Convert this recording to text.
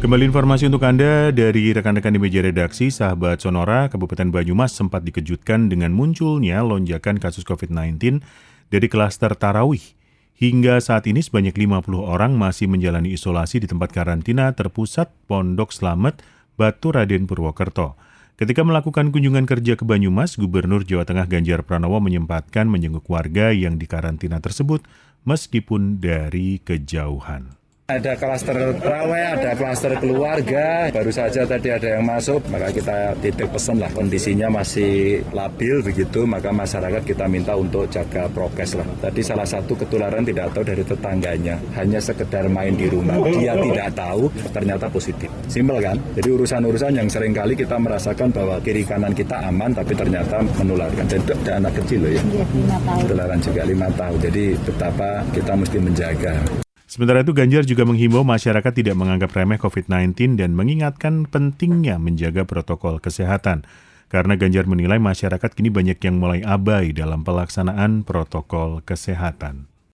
Kembali informasi untuk Anda dari rekan-rekan di meja redaksi, sahabat Sonora, Kabupaten Banyumas sempat dikejutkan dengan munculnya lonjakan kasus COVID-19 dari klaster Tarawih. Hingga saat ini sebanyak 50 orang masih menjalani isolasi di tempat karantina terpusat Pondok Slamet, Batu Raden Purwokerto. Ketika melakukan kunjungan kerja ke Banyumas, Gubernur Jawa Tengah Ganjar Pranowo menyempatkan menjenguk warga yang dikarantina tersebut meskipun dari kejauhan. Ada klaster terawih, ada klaster keluarga, baru saja tadi ada yang masuk, maka kita titip pesan lah kondisinya masih labil begitu, maka masyarakat kita minta untuk jaga prokes lah. Tadi salah satu ketularan tidak tahu dari tetangganya, hanya sekedar main di rumah, dia tidak tahu ternyata positif. Simpel kan? Jadi urusan-urusan yang sering kali kita merasakan bahwa kiri kanan kita aman, tapi ternyata menularkan. Itu ada anak kecil loh ya, ketularan juga lima tahun. Jadi betapa kita mesti menjaga. Sementara itu Ganjar juga menghimbau masyarakat tidak menganggap remeh COVID-19 dan mengingatkan pentingnya menjaga protokol kesehatan. Karena Ganjar menilai masyarakat kini banyak yang mulai abai dalam pelaksanaan protokol kesehatan.